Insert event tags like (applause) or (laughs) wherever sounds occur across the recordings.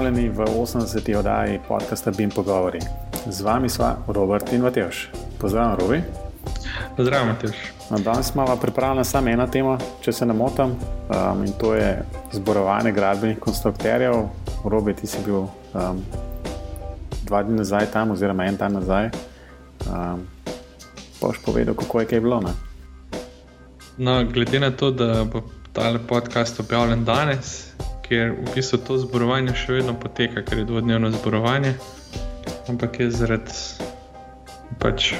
pozdravljeni v 80. oddaji podcasta Bim Pogovori. Z vami sva Robert in Matejš. Pozdravljen, Robi. Pozdravljen, Matejš. No, danes smo pripravljeni samo ena tema, če se ne motim, um, in to je zborovanje gradbenih konstruktorjev. Robi, ti si bil um, dva dni nazaj tam, oziroma en dan nazaj. Um, Poš povedal, kako je kaj bilo. Ne? No, glede na to, da bo ta podcast objavljen danes, ker v bistvu to zborovanje še vedno poteka, ker je dvodnevno zborovanje, ampak je zaradi pač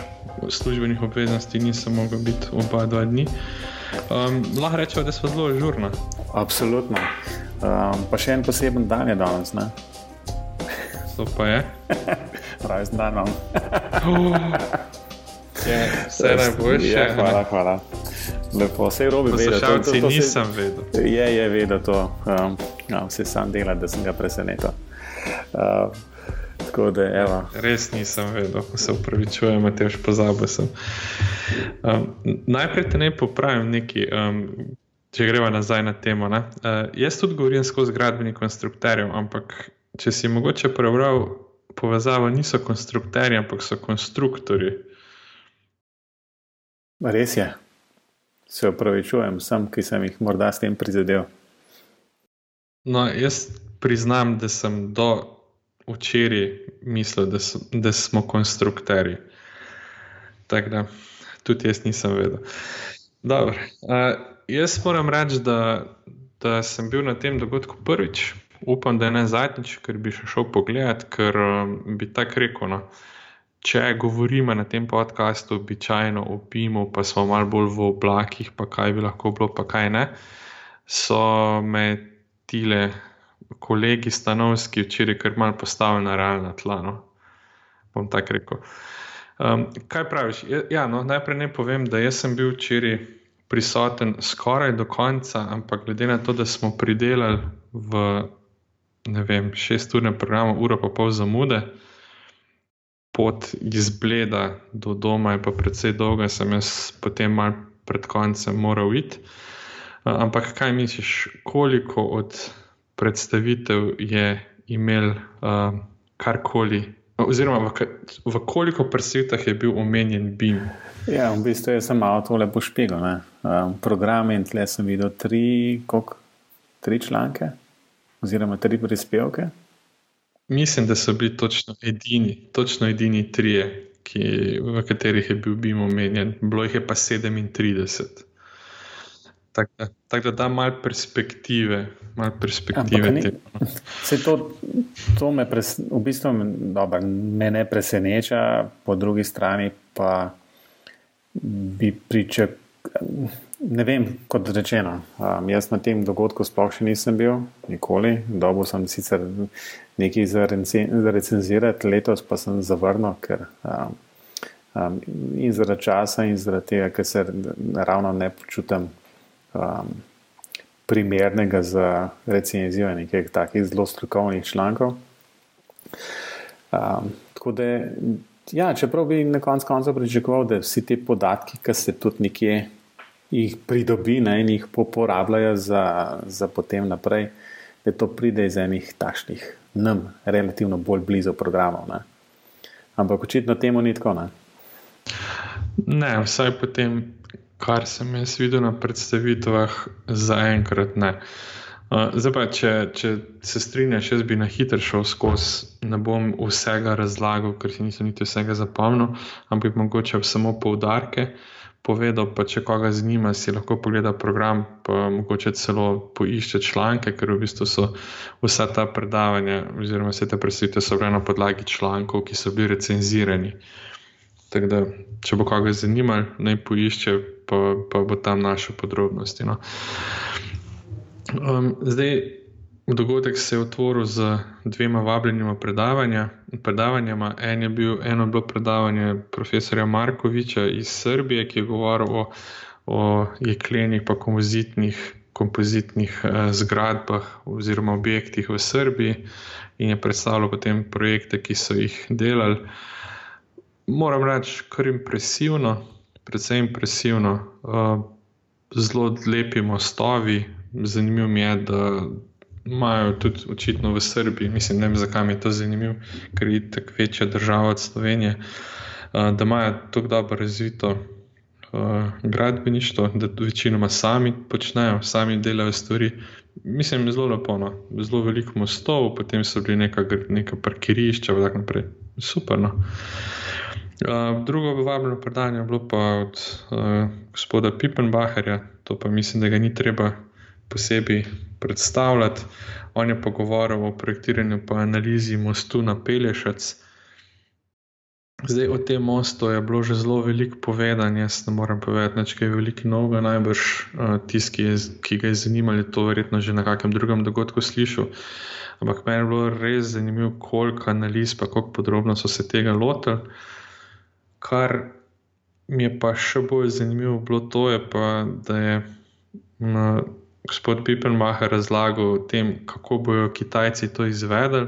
službenih obveznosti nisem mogel biti oba dva dni. Um, lahko rečemo, da smo zelo žurni. Absolutno. Um, pa še en poseben dan je danes. To pa je. (laughs) Rojsten dan. (gasps) je, vse najboljše. Ja, hvala, hvala. Lepo, vse robi vedeti. To, to, to nisem vedel. Je, je vedel to. Um, ja, vse sam dela, da sem ga presenetil. Uh, da, Res nisem vedel, ko se upravičujem, da tež pozabil sem. Um, najprej te naj popravim nekaj, um, če greva nazaj na temo. Uh, jaz tudi govorim skozi gradbeni konstruktorjev, ampak če si mogoče prebral povezavo, niso konstruktorji, ampak so konstruktori. Res je se upravičujem vsem, ki sem jih morda s tem prizadel. No, jaz priznam, da sem do včeraj mislil, da, so, da smo konstruktori. Tako da tudi jaz nisem vedel. Dobro, uh, jaz moram reči, da, da sem bil na tem dogodku prvič. Upam, da ne zadnjič, ker bi še šel pogledat, ker um, bi tako rekel. No, če govorimo na tem podkastu, običajno o PIM-u, pa smo malo bolj v oblakih, pa kaj bi lahko bilo, pa kaj ne. So me tile kolegi stanovski včeraj kar mal postavili na realna tla. No? Bom tako rekel. Um, kaj praviš? Ja, ja, no, najprej ne povem, da sem bil včeraj prisoten skoraj do konca, ampak glede na to, da smo pridelali v vem, šesturnem programu, uro pa pol zamude pot iz Bleda do doma je pa precej dolga, sem jaz potem mal pred koncem moral iti. Ampak kaj misliš, koliko od predstavitev je imel uh, karkoli, oziroma v, v koliko predstavitvah je bil omenjen BIM? Ja, v bistvu sem malo tole pošpegel. Um, program in tle sem videl tri, koliko, tri članke, oziroma tri prispevke. Mislim, da so bili točno edini, točno edini trije, ki, v katerih je bil BIM omenjen, bilo jih je pa 37. Tako da, tak da da malo perspektive. Mal perspektive ni, no. to, to me, pres, v bistvu, dobro, me ne preseneča, po drugi strani pa bi pričakoval. Ne vem, kot rečeno, um, jaz na tem dogodku sploh še nisem bil, nikoli. Dobo sem sicer nekaj za, za recenzirati, letos pa sem zavrnil, ker um, um, in zaradi časa, in zaradi tega, ker se ravno ne počutim um, primernega za recenzijo nekaj takih zelo strokovnih člankov. Um, tako da, ja, čeprav bi na koncu konca pričakoval, da vsi ti podatki, ki se tudi nekje jih pridobi ne, in jih uporabljajo za, za potem naprej, da to pride iz enih takšnih, nam, relativno bolj blizu programov. Ne. Ampak očitno temu ni tako. Ne, ne vsaj potem, kar sem jaz videl na predstavitvah, zaenkrat ne. Uh, zdaj pa, če, če se strinjaš, jaz bi na hitro šel skozi, ne bom vsega razlagal, ker si nisem niti vsega zapomnil, ampak mogoče samo poudarke. Povedal, pa če koga zanima, si lahko pogleda program, pa mogoče celo poišče članke, ker v bistvu so vsa ta predavanja, oziroma vse te predstavitve so bile na podlagi člankov, ki so bili recenzirani. Tako da, če bo koga zanimalo, naj poišče, pa, pa bo tam našel podrobnosti. No. Um, zdaj, Dogodek se je otvoril z dvema vabljenima predavanja, predavanjama. En je bil, eno je bilo predavanje profesorja Markoviča iz Srbije, ki je govoril o, o jeklenih in kompozitnih, kompozitnih eh, zgradbah oziroma objektih v Srbiji in je predstavljal potem projekte, ki so jih delali. Moram reči, kar impresivno, predvsem impresivno, eh, zelo lepi mostovi. Zanimivo mi je, da imajo tudi očitno v Srbiji, mislim, ne vem, zakaj mi je to zanimivo, ker je tako večja država od Slovenije, uh, da imajo tako dobro razvito uh, gradbeništvo, da večinoma sami počnejo, sami delajo stvari. Mislim, zelo lepo, no. zelo veliko mostov, potem so bili neka, neka parkirišča, in tako naprej. Super. No. Uh, drugo vabljeno predanje je bilo pa od uh, gospoda Pippenbacherja, to pa mislim, da ga ni treba posebej predstavljati. On je pa govoril o projektiranju in analizi mostu na Pelješac. Zdaj o tem mostu je bilo že zelo veliko povedano, jaz ne morem povedati, da je veliko novega, najbrž uh, tisti, ki, ki ga je zanimalo, to verjetno že na kakem drugem dogodku slišal. Ampak meni je bilo res zanimivo, koliko analiz, pa kako podrobno so se tega lotili. Kar mi je pa še bolj zanimivo, bilo to je pa, da je uh, gospod Pipenmacher razlagal o tem, kako bodo Kitajci to izvedli.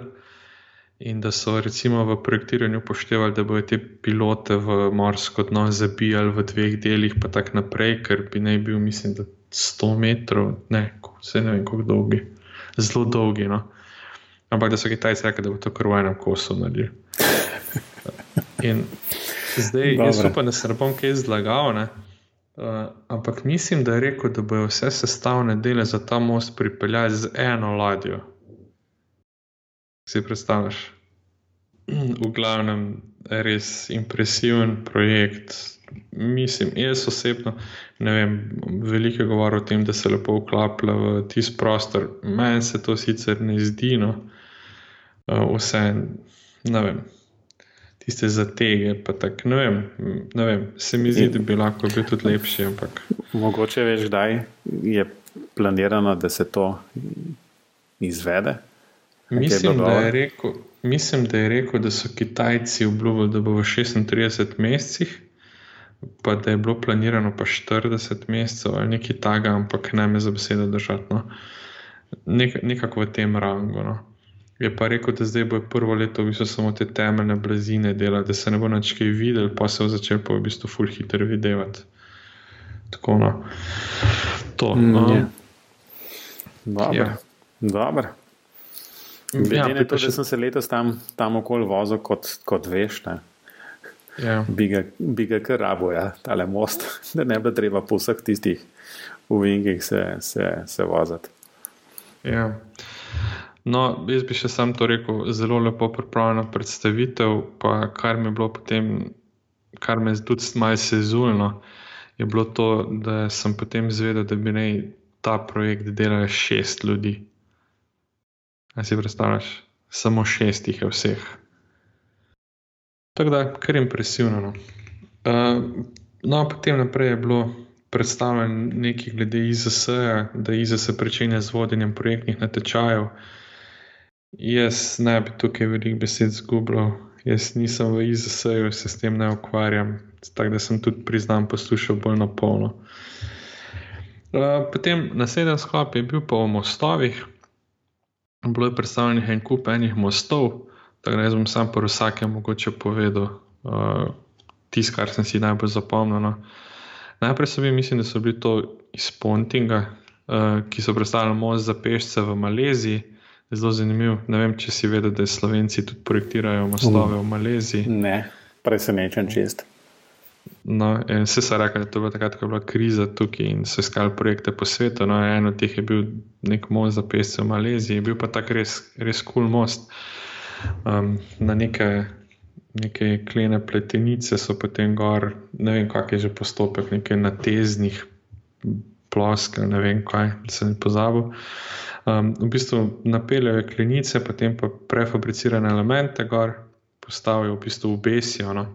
In da so recimo v projektiranju upoštevali, da bodo te pilote v morsko dno zabijali v dveh delih, pa tako naprej, ker bi naj bil, mislim, da 100 metrov, ne, vse ne vem, kako dolgi, zelo dolgi. No? Ampak da so Kitajci rekli, da bo to kar v enem kosu naredili. In zdaj, Dobre. jaz upam, da se ne bom kaj zlagal, ne? Uh, ampak mislim, da je rekel, da bodo vse sestavne dele za ta most pripeljali z eno ladjo si predstavljaš. V glavnem, res impresiven projekt. Mislim, jaz osebno ne vem, veliko je govoril o tem, da se lepo vklaplja v tisti prostor. Meni se to sicer ne zdi, no, vse, ne vem, tiste zatege. Tak, ne, vem, ne vem, se mi zdi, da bi lahko bil tudi lepši. Ampak... Mogoče veš, kdaj je planirano, da se to izvede. Mislim da, rekel, mislim, da je rekel, da so Kitajci obljubili, da bo v 36 mesecih, pa da je bilo planirano pa 40 mesecev ali nekaj takega, ampak ne me za besedo držati. No. Nek, nekako v tem rangu. No. Je pa rekel, da zdaj bo prvo leto v bistvu samo te temeljne blazine delati, da se ne bo več kaj videl, pa se bo začel pa v bistvu full hitro videti. Tako no. To. Mm, no. Dobro. Ja. Dobro. Glede ja, na to, da sem se letos tam, tam okoli vozil, kot, kot veš, ja. bi, ga, bi ga kar rabo, ja, tale most, (laughs) da ne bi treba po vseh tistih uvingih se, se, se voziti. Ja. No, jaz bi še sam to rekel, zelo lepo pripravljena predstavitev, pa kar mi je bilo potem, kar me tudi malce sezulno, je bilo to, da sem potem zvedel, da bi naj ta projekt delal šest ljudi. Kaj si predstavljaš? Samo šest jih je vseh. Tako da, kar impresivno. No, uh, no potem naprej je bilo predstavljeno nekaj glede IZS-ja, da IZS pričenja z vodenjem projektnih natečajev. Jaz ne bi tukaj veliko besed zgubljal, jaz nisem v IZS-ju, se s tem ne ukvarjam, tako da sem tudi priznam poslušal bolj na polno. Uh, potem naslednji sklop je bil pa o mostovih bilo je predstavljenih en kup enih mostov, tako da jaz bom sam po vsakem mogoče povedal uh, tisto, kar sem si najbolj zapomnil. No. Najprej so bili, mislim, da so bili to iz Pontinga, uh, ki so predstavljali most za pešce v Maleziji. Zelo zanimivo. Ne vem, če si vedel, da Slovenci tudi projektirajo mostove v Maleziji. Ne, presenečen čest. No, in vse se reče, da je to bila takrat, ko je bila kriza tukaj in so iskali projekte po svetu. No, en od teh je bil nek most za pesce v Maleziji, bil pa tak res, res kul cool most. Um, na neke, neke klene pletenice so potem gor, ne vem, kak je že postopek, nekaj nateznih ploskev, ne vem kaj, da se ne pozabil. Um, v bistvu napeljajo klenice, potem pa prefabricirane elemente gor, postavijo v bistvu v besijo. No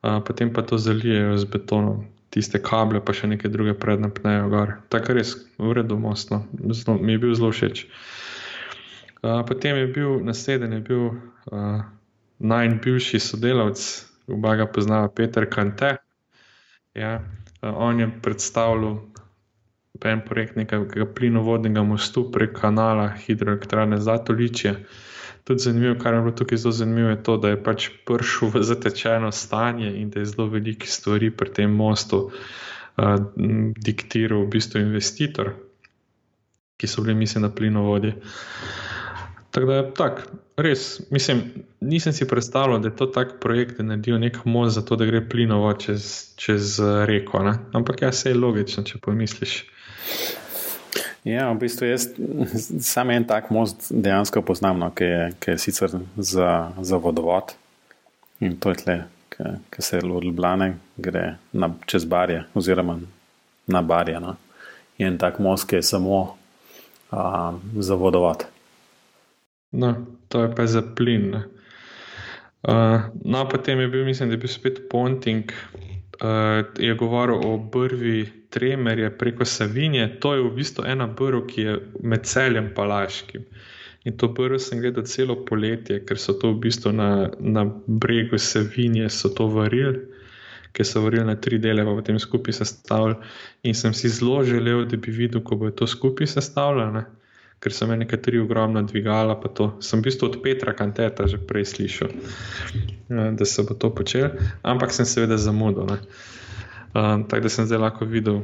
potem pa to zalijejo z betonom, tiste kable, pa še neke druge prednapnejo gor. Tako res, uredu mostno, zelo, mi je bil zelo všeč. Uh, potem je bil naslednji, je bil uh, najn bivši sodelavec, oba ga poznava Peter Kante. Ja, uh, on je predstavljal en projekt nekega plinovodnega mostu prek kanala hidroelektrane Zatoličje. Tudi zanimivo, kar je bilo tukaj zelo zanimivo, je to, da je pač prišel v zatečeno stanje in da je zelo veliko stvari pri tem mostu uh, diktiral v bistvu investitor. ki so bili, mislim, na plinovodi. Tako da je tak, res, mislim, nisem si predstavljal, da je to tak projekt, da naredijo nek most za to, da gre plinovod čez, čez reko. Ne? Ampak ja, se je logično, če pomisliš. Ja, v bistvu jaz samo en tak most dejansko poznam, no, ki, je, ki je sicer za, za vodovod in to je tle, ki, ki se od Ljubljana gre na, čez barje, oziroma na barje. No. Je en tak most, ki je samo uh, za vodovod. No, to je pa za plin. Uh, no, potem je bil, mislim, da je bil spet Ponting, je govoril o brvi Tremerje preko Savinje. To je v bistvu ena brv, ki je med celjem Palaškim. In to brv sem gledal celo poletje, ker so to v bistvu na, na bregu Savinje varili, ker so varili na tri dele, pa potem skupaj sestavljali. In sem si zelo želel, da bi videl, kako bo to skupaj sestavljeno ker so me nekateri ogromno dvigali. Sem v bistvu od Petra Kanteta že prej slišal, eh, da se bo to počel, ampak sem seveda zamudil. Um, tako da sem zdaj lahko videl,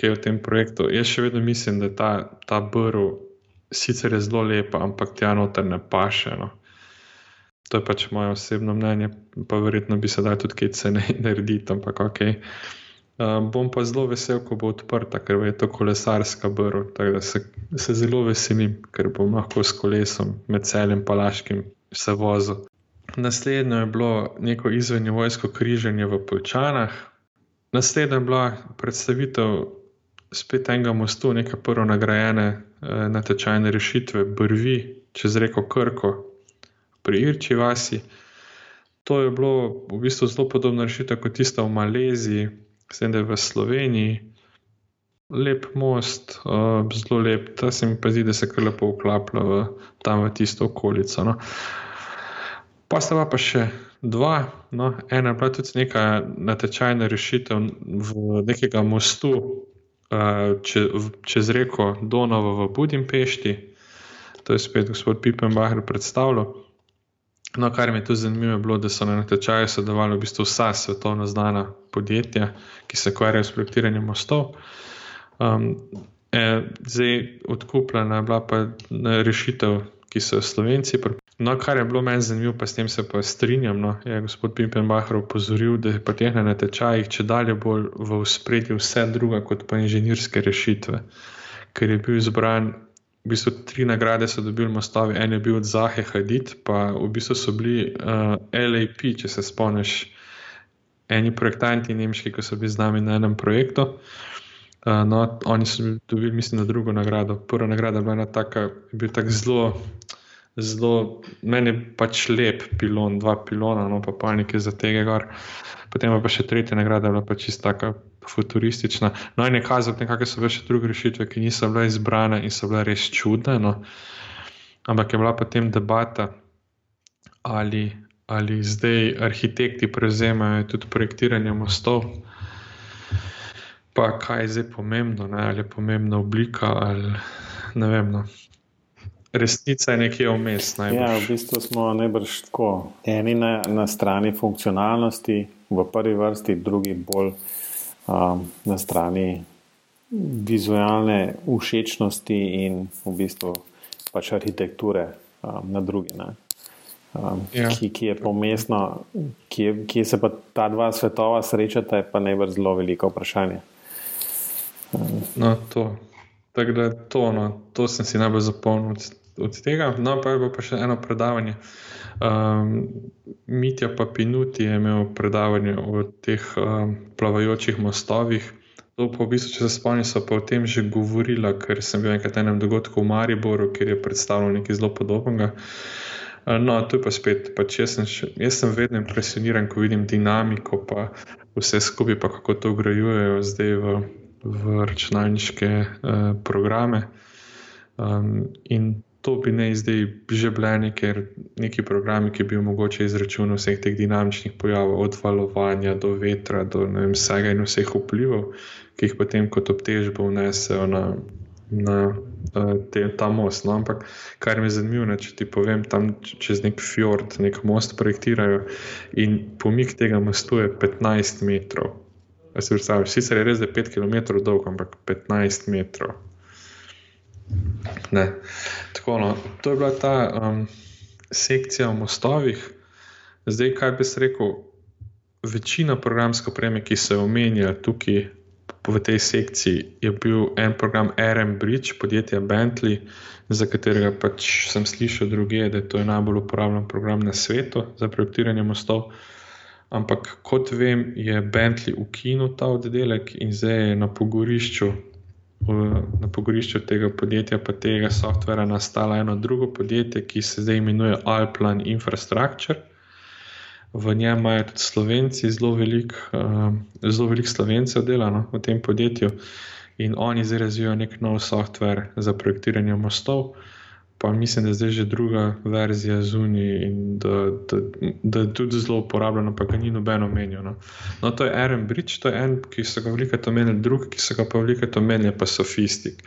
kaj je v tem projektu. Jaz še vedno mislim, da ta, ta brv sicer je zelo lepa, ampak tja noter ne paše. No. To je pač moje osebno mnenje, pa verjetno bi se dal tudi kaj cene (laughs) narediti, ampak ok. Um, bom pa zelo vesel, ko bo odprta, ker je to kolesarska brv. Tako da se, se zelo veselim, ker bom lahko s kolesom med celem Palaškim se vozil. Naslednjo je bilo neko izvenje vojsko križanje v Pojčanah. Naslednja je bila predstavitev spet enega mostu, neke prvo nagrajene eh, natečajne rešitve, brvi čez reko Krko pri Irči vasi. To je bilo v bistvu zelo podobna rešitev kot tista v Maleziji, Sedaj je v Sloveniji, lep most, uh, zelo lep, ta se mi pa zdi, da se kar lepo vklaplja v, tam v tisto okolico. No. Pa sta pa še dva, no. ena bila tudi neka natečajna rešitev v nekega mostu uh, če, v, čez reko Donova v Budimpešti. To je spet gospod Pipenbacher predstavljal. No, kar mi je tu zanimivo, je bilo, da so na natečaju sodelovali v bistvu vsa svetovno znana podjetja, ki se ukvarjajo s projektiranjem mostov. Um, e, zdaj, odkupljena je bila pa rešitev, ki so jo slovenci. No, kar je bilo meni zanimivo, pa s tem se pa strinjam, no, je gospod Pimpenbacher opozoril, da je pa teh na natečajih če dalje bolj v spredju vse druga kot pa inženirske rešitve, ker je bil izbran v bistvu tri nagrade so dobili mostovi, en je bil od Zahe Hadid, pa v bistvu so bili uh, eh, LAP, če se spomniš, eni projektanti nemški, ki so bili z nami na enem projektu. Uh, no, oni so dobili, mislim, na drugo nagrado. Prva nagrada je bila ena taka, je bil tak zelo zelo, meni je pač lep pilon, dva pilona, no pa panike za tega. Gor. Potem pa še tretja nagrada, bila pa čisto tako futuristična. No, in je kazal, da so še druge rešitve, ki niso bile izbrane in so bile res čudne. No. Ampak je bila potem debata, ali, ali zdaj arhitekti prevzemajo tudi projektiranje mostov. Pa kaj je zdaj pomembno, ne? ali je pomembna oblika, ali ne vem. No resnica je nekje vmes. Ja, v bistvu smo najbrž tako. Eni na, na strani funkcionalnosti, v prvi vrsti, drugi bolj um, na strani vizualne všečnosti in v bistvu pač arhitekture um, na drugi. Um, ja. ki, ki je pomestno, ki, ki se pa ta dva svetova srečata, je pa najbrž zelo veliko vprašanje. Um. No, to. Tako da to, no, to sem si najbolj zapomnil od tega. No, pa je pa še eno predavanje. Um, Mitja Papinuti je imel predavanje o teh um, plavajočih mostovih. To pa v bistvu, če se spomnim, so pa o tem že govorila, ker sem bil enkrat na enem dogodku v Mariboru, kjer je predstavljal nekaj zelo podobnega. Uh, no, tu pa spet, pač jaz, sem še, jaz sem vedno impresioniran, ko vidim dinamiko, pa vse skupaj, pa kako to ugrajujejo zdaj v, v računalniške uh, programe. Um, in to bi ne zdaj že bile neke, neki programi, ki bi omogočili izračun vseh teh dinamičnih pojavov, od valovanja do vetra, do vem, vsega in vseh vplivov, ki jih potem kot obtežbo vnesejo na, na te, ta most. No? Ampak kar mi je zanimivo, če ti povem, tam čez nek fjord, nek most projektirajo in pomik tega mostu je 15 metrov. Sicer je res, da je 5 km dolg, ampak 15 metrov. Ne. Tako, no. To je bila ta um, sekcija o mostovih. Zdaj, kaj bi rekel, večina programske opreme, ki se omenja tukaj v tej sekciji, je bil en program RM Bridge, podjetja Bentley, za katerega pač sem slišal druge, da je to najbolj uporabljen program na svetu za projektiranje mostov. Ampak kot vem, je Bentley ukinil ta oddelek in zdaj je na pogorišču, na pogorišču tega podjetja, pa tega softvera, nastalo eno drugo podjetje, ki se zdaj imenuje Alplan Infrastructure. V njem imajo tudi slovenci, zelo veliko uh, velik slovencev delano v tem podjetju in oni zdaj razvijajo nek nov softver za projektiranje mostov. Pa mislim, da je zdaj že druga verzija zunaj in da, da, da je tudi zelo uporabljena, pa ga ni nobeno menil. No. to je Aaron Bridge, to je en, ki so ga veliko omenili, drug, ki so ga pa veliko omenili, pa Sofistik.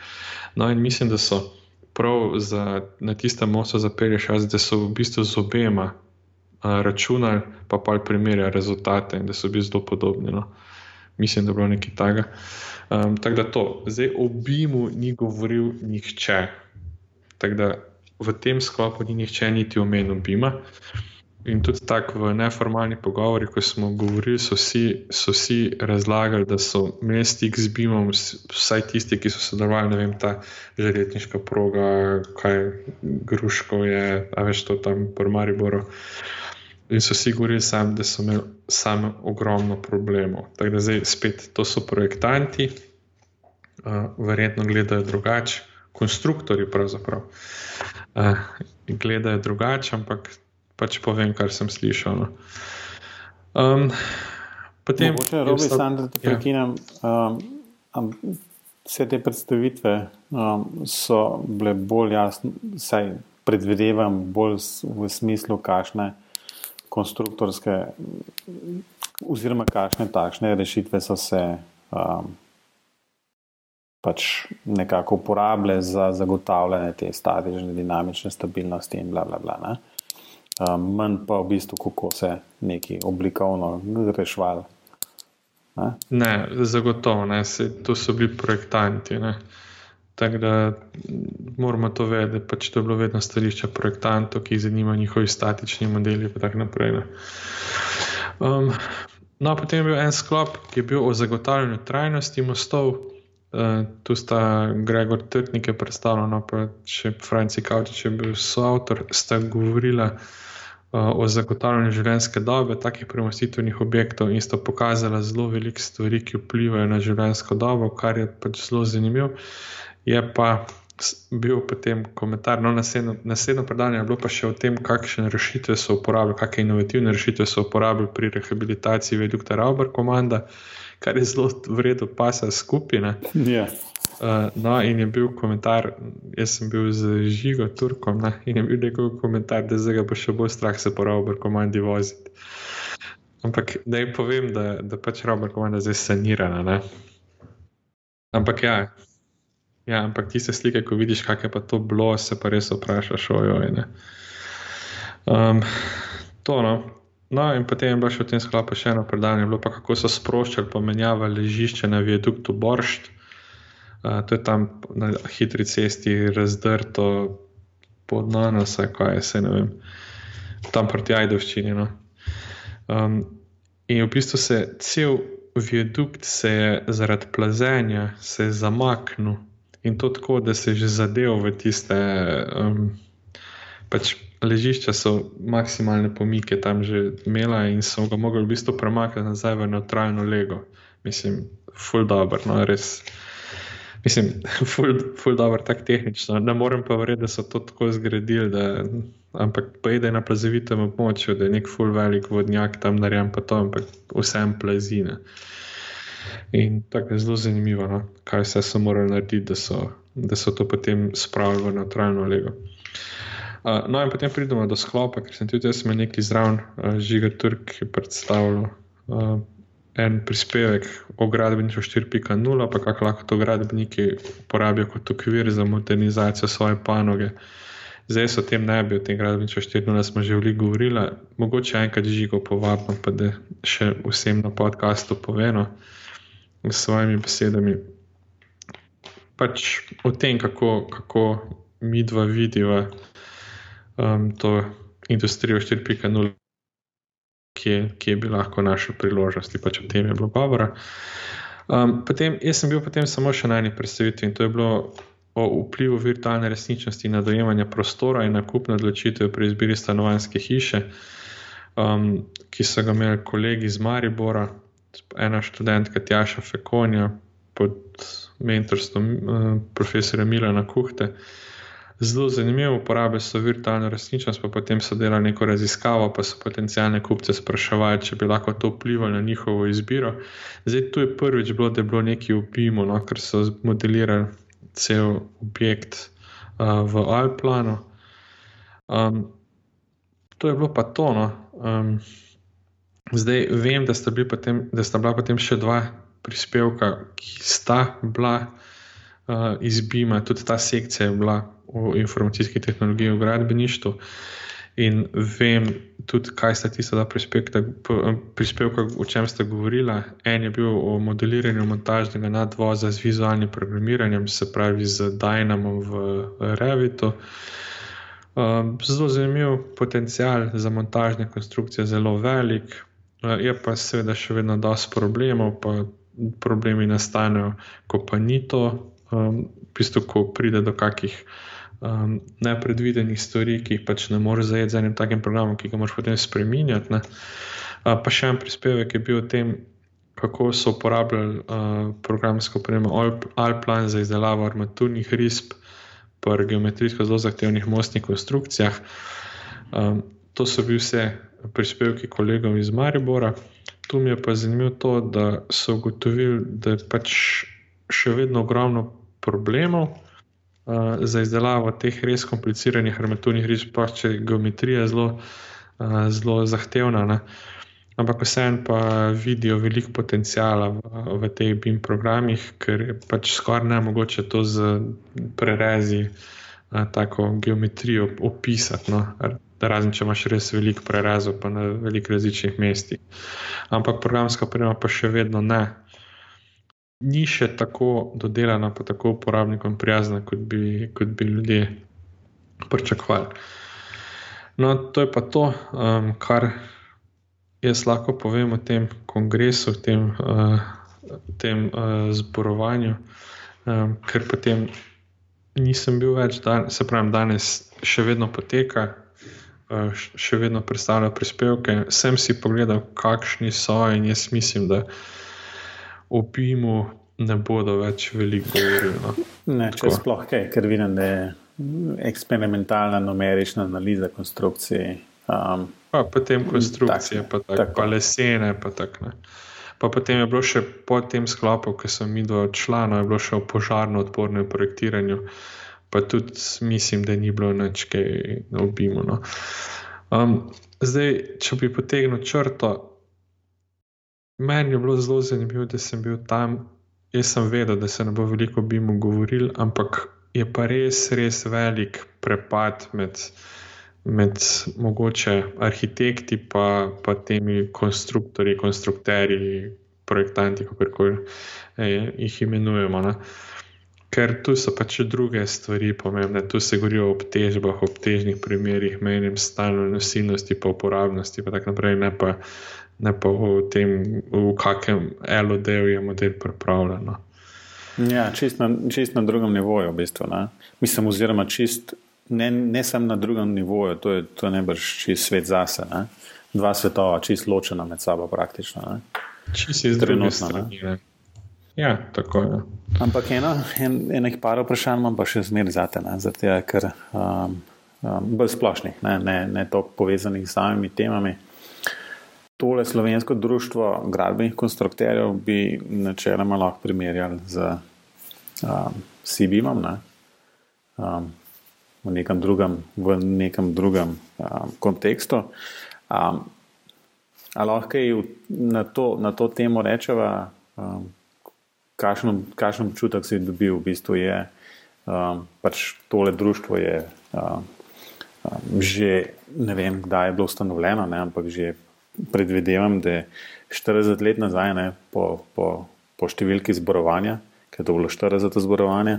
No, in mislim, da so prav za, na tistem mostu zapeljali šas, da so v bistvu z obema uh, računali, pa pa primerjali rezultate in da so bili zelo podobni. No. Mislim, da je bilo nekaj takega. Um, tako da to, zdaj o BIM-u ni govoril nihče. Tako da v tem sklopu ni nihče niti omenil BIM-a. In tudi tako v neformalni pogovori, ko smo govorili, so vsi, so vsi razlagali, da so imeli stik z BIM-om, vsaj tisti, ki so sodelovali, ne vem, ta železniška proga, kaj Gruško je, a veš to tam, Pormari Boro. In so vsi govorili, sam, da so imeli sami ogromno problemov. Tako da zdaj spet to so projektanti, uh, verjetno gledajo drugače konstruktori pravzaprav uh, gledajo drugače, ampak pač povem, kar sem slišal. No. Um, potem, če robi sam, da te ja. prekinem, um, um, vse te predstavitve um, so bile bolj jasne, saj predvidevam bolj v smislu, kakšne konstruktorske oziroma kakšne takšne rešitve so se um, pač nekako uporabljajo za zagotavljanje te statične, dinamične stabilnosti in bla bla bla. Um, manj pa v bistvu, kako se neki oblikovno rešvali. Ne? ne, zagotovo ne, Se, to so bili projektanti. Tako da moramo to vedeti, pač to je bilo vedno stališče projektantov, ki jih zanimajo njihovi statični modeli. Um, no, potem je bil en sklop, ki je bil o zagotavljanju trajnosti mostov. Uh, tu sta Gregor Trtnik predstavljal, no, pa še Franci Kavčič je bil soavtor, sta govorila uh, o zagotavljanju življenjske dobe takih premostitvenih objektov in sta pokazala zelo veliko stvari, ki vplivajo na življenjsko dobo, kar je pač zelo zanimivo. Je pa bil potem komentar, no, naslednjo predanje je bilo pa še o tem, kakšne rešitve so uporabljali, kakšne inovativne rešitve so uporabljali pri rehabilitaciji vedukta Rauber komanda. Uh, kar je zelo vredno, pa se skupine. Yeah. Uh, no, in je bil komentar, jaz sem bil z žigo Turkom, ne, in je bil njegov komentar, da zdaj bo še bolj strah se po Robert komandi voziti. Ampak da jim povem, da, da pač Robert komanda zdaj sanirana. Ne. Ampak ja, ja, ampak tiste slike, ko vidiš, kak je pa to bilo, se pa res vprašaš, ojoj. Um, to no. No, in potem je bilo še v tem sklopu še eno predanje, bilo pa kako so sproščali, pa menjavali ležišče na viaduktu Boršt. Uh, to je tam na hitri cesti razdrto pod vse kaj je, se ne vem, tam proti Ajdovščini. No. Um, in v bistvu se cel viadukt se je zaradi plazenja zamaknil in to tako, da se je že zadeval v tiste. Um, pač ležišča so maksimalne pomike tam že imela in so ga mogli v bistvu premakniti nazaj v neutralno lego. Mislim, full dobro, no res. Mislim, (laughs) full, full dobro, tako tehnično. Ne morem pa verjeti, da so to tako zgradili, da, ampak pojede na plazovitem območju, da je nek full velik vodnjak tam narejen, pa to, ampak vsem plazine. In tako je zelo zanimivo, no? kaj vse so morali narediti, da so, da so to potem spravili v neutralno lego. Uh, no, in potem pridemo do sklopa, ker sem tudi jaz imel neki zraven, uh, žiga Turk, ki je predstavljal uh, en prispevek o gradbeništvu 4.0, pa kako lahko to gradbeniki uporabijo kot okvir za modernizacijo svoje panoge. Zdaj so o tem ne bi, o tem gradbeništvu 4.0 smo že veliko govorili, mogoče enkrat žigo povabimo, pa da še vsem na podkastu povemo s svojimi besedami. pač o tem, kako, kako mi dva vidiva um, to industrijo 4.0, kje, kje bi lahko našli priložnosti, pač o tem je bilo govora. Um, potem, jaz sem bil potem samo še na eni predstavitvi in to je bilo o vplivu virtualne resničnosti na dojemanje prostora in nakupne odločitve pri izbiri stanovanske hiše, um, ki so ga imeli kolegi iz Maribora, ena študentka Tjaša Fekonja pod mentorstvom uh, profesora Milana Kuhte. Zelo zanimivo, uporabe so virtualno resničnost, pa potem so delali neko raziskavo, pa so potencijalne kupce spraševali, če bi lahko to vplivalo na njihovo izbiro. Zdaj, tu je prvič bilo, da je bilo nekaj upimo, no, ker so modelirali cel objekt uh, v Alplanu. Um, to je bilo pa to. No. Um, zdaj vem, da sta, potem, da sta bila potem še dva prispevka, ki sta bila uh, iz Bima, tudi ta sekcija je bila v informacijski tehnologiji v gradbeništvu. In vem tudi, kaj sta tista prispevka, prispevka, o čem sta govorila. En je bil o modeliranju montažnega nadvoza z vizualnim programiranjem, se pravi z Dynamo v Revitu. Um, zelo zanimiv potencial za montažne konstrukcije, zelo velik, je pa seveda še vedno dosti problemov, pa problemi nastanejo, ko pa ni to, um, v bistvu, ko pride do kakih um, nepredvidenih stvari, ki jih pač ne moreš zajeti z enim takim programom, ki ga moraš potem spremenjati. Uh, pa še en prispevek je bil o tem, kako so uporabljali uh, programsko opremo Alplan za izdelavo armaturnih risb pri geometrijsko zelo zahtevnih mostnih konstrukcijah. Um, to so bili vse prispevki kolegov iz Maribora. Tu mi je pa zanimivo to, da so ugotovili, da pač še vedno ogromno problemov, uh, za izdelavo teh res kompliciranih armaturnih risb, pa če geometrija zelo, uh, zelo zahtevna. Ne? Ampak vseeno pa vidijo veliko potencijala v, v teh BIM programih, ker je pač skoraj ne mogoče to z prerezi, a, eh, tako geometrijo opisati. No? Razen če imaš res veliko prerezov, pa na veliko različnih mestih. Ampak programska oprema pa še vedno ne ni še tako dodelana, pa tako uporabnikom prijazna, kot bi, kot bi ljudje pričakovali. No, to je pa to, um, kar jaz lahko povem o tem kongresu, o tem, uh, tem uh, zborovanju, um, ker potem nisem bil več, dan, se pravi, danes še vedno poteka. Uh, še vedno predstavljajo prispevke. Sem si pogledal, kakšni so, in jaz mislim, da uh, o BIM-u ne bodo več veliko govorili. No. Ne, če sploh kaj, ker vidim, da je eksperimentalna numerična analiza konstrukcije. Um, pa potem konstrukcije, tak, pa, tak, tako. pa lesene. Pa, tak, pa potem je bilo še po tem sklopu, ki sem jih do članov, je bilo še o požarno odpornem projektiranju. Pa tudi mislim, da ni bilo nič kaj na obimu. No. Um, zdaj, če bi potegnil črto, Meni je bilo zelo zanimivo, da sem bil tam. Jaz sem vedel, da se ne bo veliko bimo govoril, ampak je pa res, res velik prepad med, med mogoče arhitekti in pa, pa temi konstruktorji, konstrukterji, projektanti, kako koli eh, jih imenujemo. Ne. Ker tu so pač druge stvari pomembne, tu se govori o obtežbah, obtežnih primerih, menjem stalno nosilnosti, pa uporabnosti, pa tako naprej, ne pa ne pa v tem, v kakem LOD-ju je model pripravljen. No. Ja, čist na, čist na drugem nivoju, v bistvu. Ne? Mislim, oziroma čist, ne, ne samo na drugem nivoju, to je, to najbrž čist svet zase. Ne? Dva svetova, čist ločena med sabo, praktično. Čist iz druge strani. Ja, tako je. Ampak eno, en, enih par vprašanj imam pa še zmeraj zate, zato ker um, um, bolj splošnih, ne, ne, ne toliko povezanih z samimi temami tole slovensko društvo gradbenih konstruktorjev bi načeloma lahko primerjali z um, Sibimom ne? um, v nekem drugem, v nekem drugem um, kontekstu. Um, Ali lahko na to, na to temo rečeva, um, kakšen občutek si dobil, v bistvu je um, pač tole društvo je um, um, že ne vem, kdaj je bilo ustanovljeno, ne, ampak že predvidevam, da je 40 let nazaj, ne, po, po, po številki zborovanja, ki je to bilo 40 zborovanje.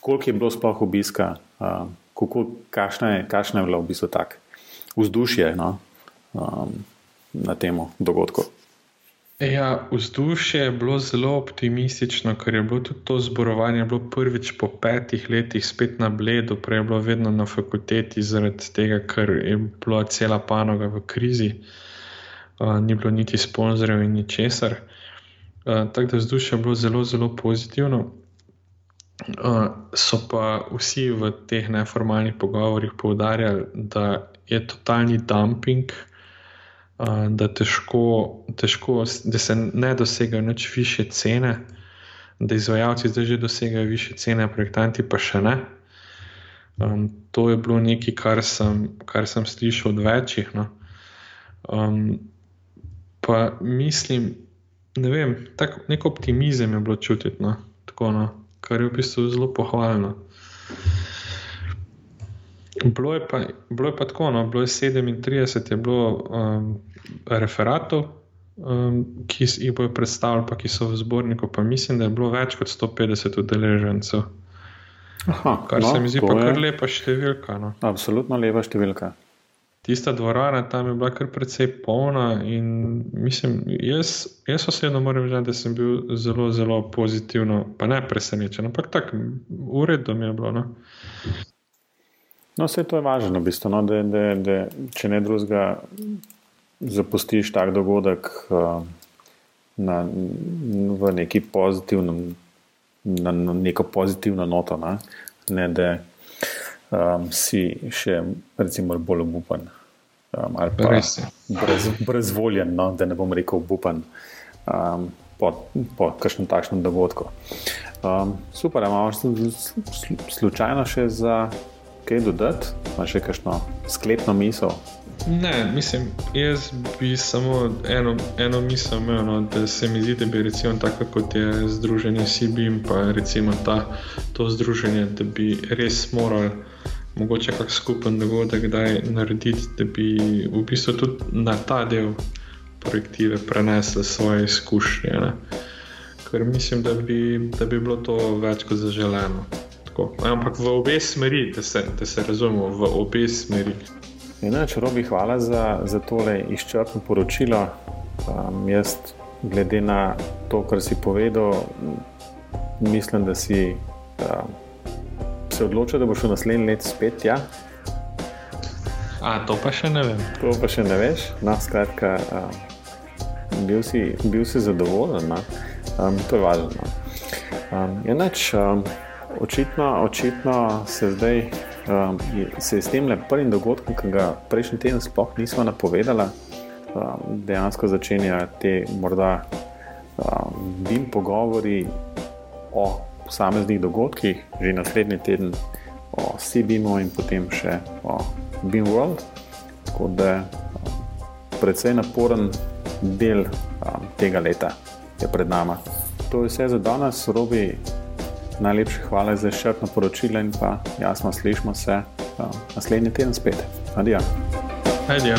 Koliko je bilo sploh obiska, uh, kakšno je, je bilo v bistvu tako vzdušje no, um, na tem dogodku? Ja, vzdušje je bilo zelo optimistično, ker je bilo tudi to zborovanje bilo prvič po petih letih spet na bledu, prej je bilo vedno na fakulteti, zaradi tega, ker je bila cela panoga v krizi, uh, ni bilo niti sponzorjev in ničesar. Uh, tako da vzdušje je bilo zelo, zelo pozitivno. Uh, so pa vsi v teh neformalnih pogovorih poudarjali, da je totalni dumping da, težko, težko, da se ne dosegajo več više cene, da izvajalci zdaj že dosegajo više cene, projektanti pa še ne. Um, to je bilo nekaj, kar sem, kar sem slišal od večjih. No. Um, pa mislim, ne vem, tak, nek optimizem je bilo čutiti, no. Tako, no, kar je v bistvu zelo pohvalno. Bilo je, pa, bilo je pa tako, no, bilo je 37, je bilo um, referatov, um, ki jih bojo predstavili, pa ki so v zborniku, pa mislim, da je bilo več kot 150 udeležencev. Aha, kar no, se mi zdi pa kar lepa številka. No. Absolutno lepa številka. Tista dvorana tam je bila kar precej polna, in mislim, jaz, jaz osebno moram reči, da sem bil zelo, zelo pozitivno, pa ne presenečen, ampak tako, uredno mi je bilo. No. No, vse to je važno, v bistvu, no, da, da, da če ne drugega zapustiš tak dogodek uh, na, v neki pozitivnem, na, na neko pozitivno noto, ne, ne da um, si še recimo bolj obupan um, ali pa brez, brezvoljen, no, da ne bom rekel obupan um, po, po kakšnem takšnem dogodku. Um, super, imamo slučajno še za kaj dodati, imaš še kakšno sklepno misel? Ne, mislim, jaz bi samo eno, eno misel imel, no, da se mi zdi, da bi recimo tako kot je združenje CBIM, pa recimo ta, to združenje, da bi res morali mogoče kak skupen dogodek kdaj narediti, da bi v bistvu tudi na ta del projektive prenesli svoje izkušnje. Ne. Ker mislim, da bi, da bi bilo to več kot zaželeno tako. Ampak v obe smeri, da se, da se razumemo, v obe smeri. Inače, Robi, hvala za, za tole izčrpno poročilo. Um, jaz, glede na to, kar si povedal, mislim, da si um, se odločil, da boš v naslednjem letu spet. Ja? A, to pa še ne vem. To pa še ne veš. No, skratka, um, bil, si, bil si zadovoljen, no? um, to je važno. No? Um, inač, um, Očitno, očitno se zdaj um, se s tem prvim dogodkom, ki ga prejšnji teden sploh nismo napovedali, um, dejansko začenjajo te morda um, bil pogovori o posameznih dogodkih, že naslednji teden o CBIM-u in potem še o BIM World. Tako da je um, precej naporen del um, tega leta je pred nami. To je vse za danes, robi. Najlepša hvala za šrtno poročilo in pa jasno slišmo se uh, naslednji teden spet. Adijo. Adijo.